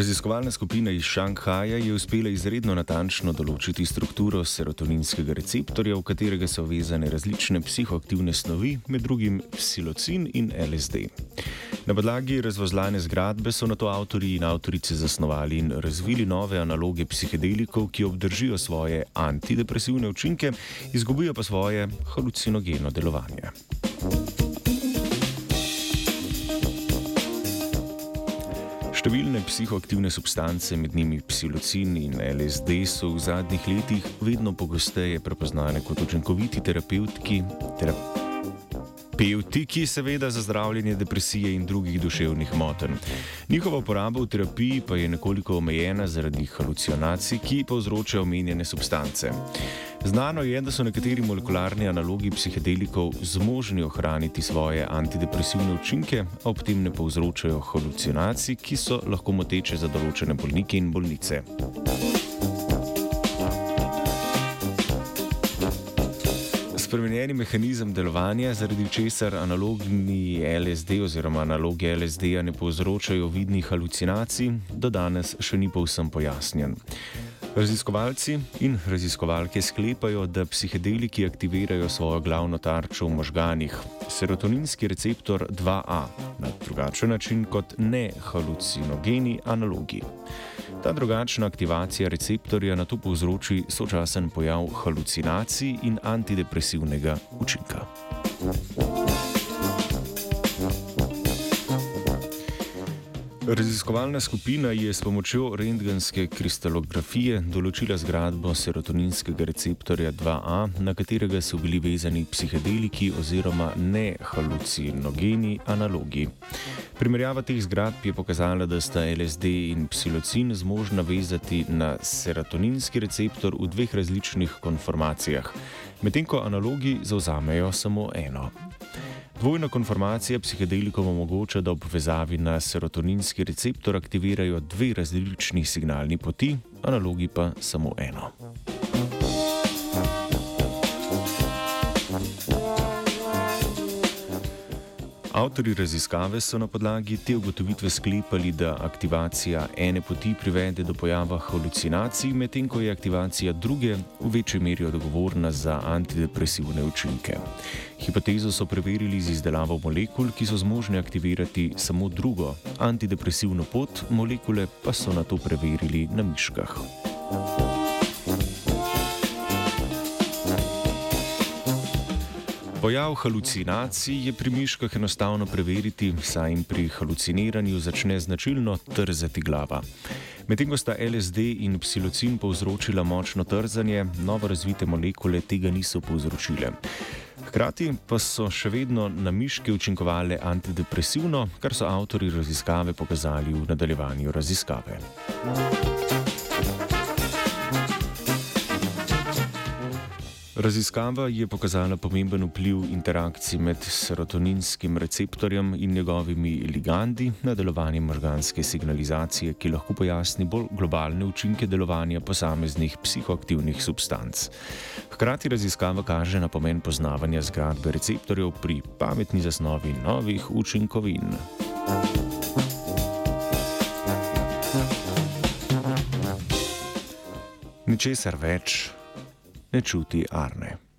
Raziskovalna skupina iz Šanghaja je uspela izredno natančno določiti strukturo serotoninskega receptorja, v katerega so vezane različne psihoaktivne snovi, med drugim psilocin in LSD. Na podlagi razvozlane zgradbe so na to avtori in avtorice zasnovali in razvili nove analoge psihedelikov, ki obdržijo svoje antidepresivne učinke, izgubijo pa svoje halucinogeno delovanje. Številne psihoaktivne substance, med njimi psilocin in LSD, so v zadnjih letih vedno pogosteje prepoznane kot učinkoviti terapevtki, terapeuti, ki seveda za zdravljenje depresije in drugih duševnih motenj. Njihova uporaba v terapiji pa je nekoliko omejena zaradi halucinacij, ki povzročajo omenjene substance. Znano je, da so nekateri molekularni analogi psihedelikov zmožni ohraniti svoje antidepresivne učinke, a ob tem ne povzročajo halucinacij, ki so lahko moteče za določene bolnike in bolnice. Spremenjeni mehanizem delovanja, zaradi česar analogni LSD oziroma analogi LSD-ja ne povzročajo vidnih halucinacij, do danes še ni povsem pojasnjen. Raziskovalci in raziskovalke sklepajo, da psihedeliki aktivirajo svojo glavno tarčo v možganih, serotoninski receptor 2A, na drugačen način kot ne halucinogeni analogi. Ta drugačna aktivacija receptorja na to povzroči sočasen pojav halucinacij in antidepresivnega učinka. Raziskovalna skupina je s pomočjo rentgenske kristalografije določila zgradbo serotoninskega receptorja 2A, na katerega so bili vezani psihedeliki oziroma nehalucinogeni analogi. Primerjava teh zgradb je pokazala, da sta LSD in psilocin zmožna vezati na serotoninski receptor v dveh različnih konformacijah, medtem ko analogi zauzamejo samo eno. Dvojna konformacija psihedelikov omogoča, da ob vezavi na serotoninski receptor aktivirajo dve različni signalni poti, analogi pa samo eno. Avtori raziskave so na podlagi te ugotovitve sklepali, da aktivacija ene poti privede do pojava halucinacij, medtem ko je aktivacija druge v večji meri odgovorna za antidepresivne učinke. Hipotezo so preverili z izdelavo molekul, ki so zmožne aktivirati samo drugo, antidepresivno pot, molekule pa so na to preverili na miškah. Pojav halucinacij je pri miškah enostavno preveriti, saj jim pri haluciniranju začne značilno trzati glava. Medtem ko sta LSD in psilocin povzročila močno trzanje, novo razvite molekule tega niso povzročile. Hkrati pa so še vedno na miške učinkovale antidepresivno, kar so avtori raziskave pokazali v nadaljevanju raziskave. Raziskava je pokazala pomemben vpliv interakcij med serotoninskim receptorjem in njegovimi ligandi na delovanje možganske signalizacije, ki lahko pojasni bolj globalne učinke delovanja posameznih psihoaktivnih substanc. Hkrati raziskava kaže na pomen poznavanja zgradbe receptorjev pri pametni zasnovi novih učinkovin. Ničesar več ne čuti Arne.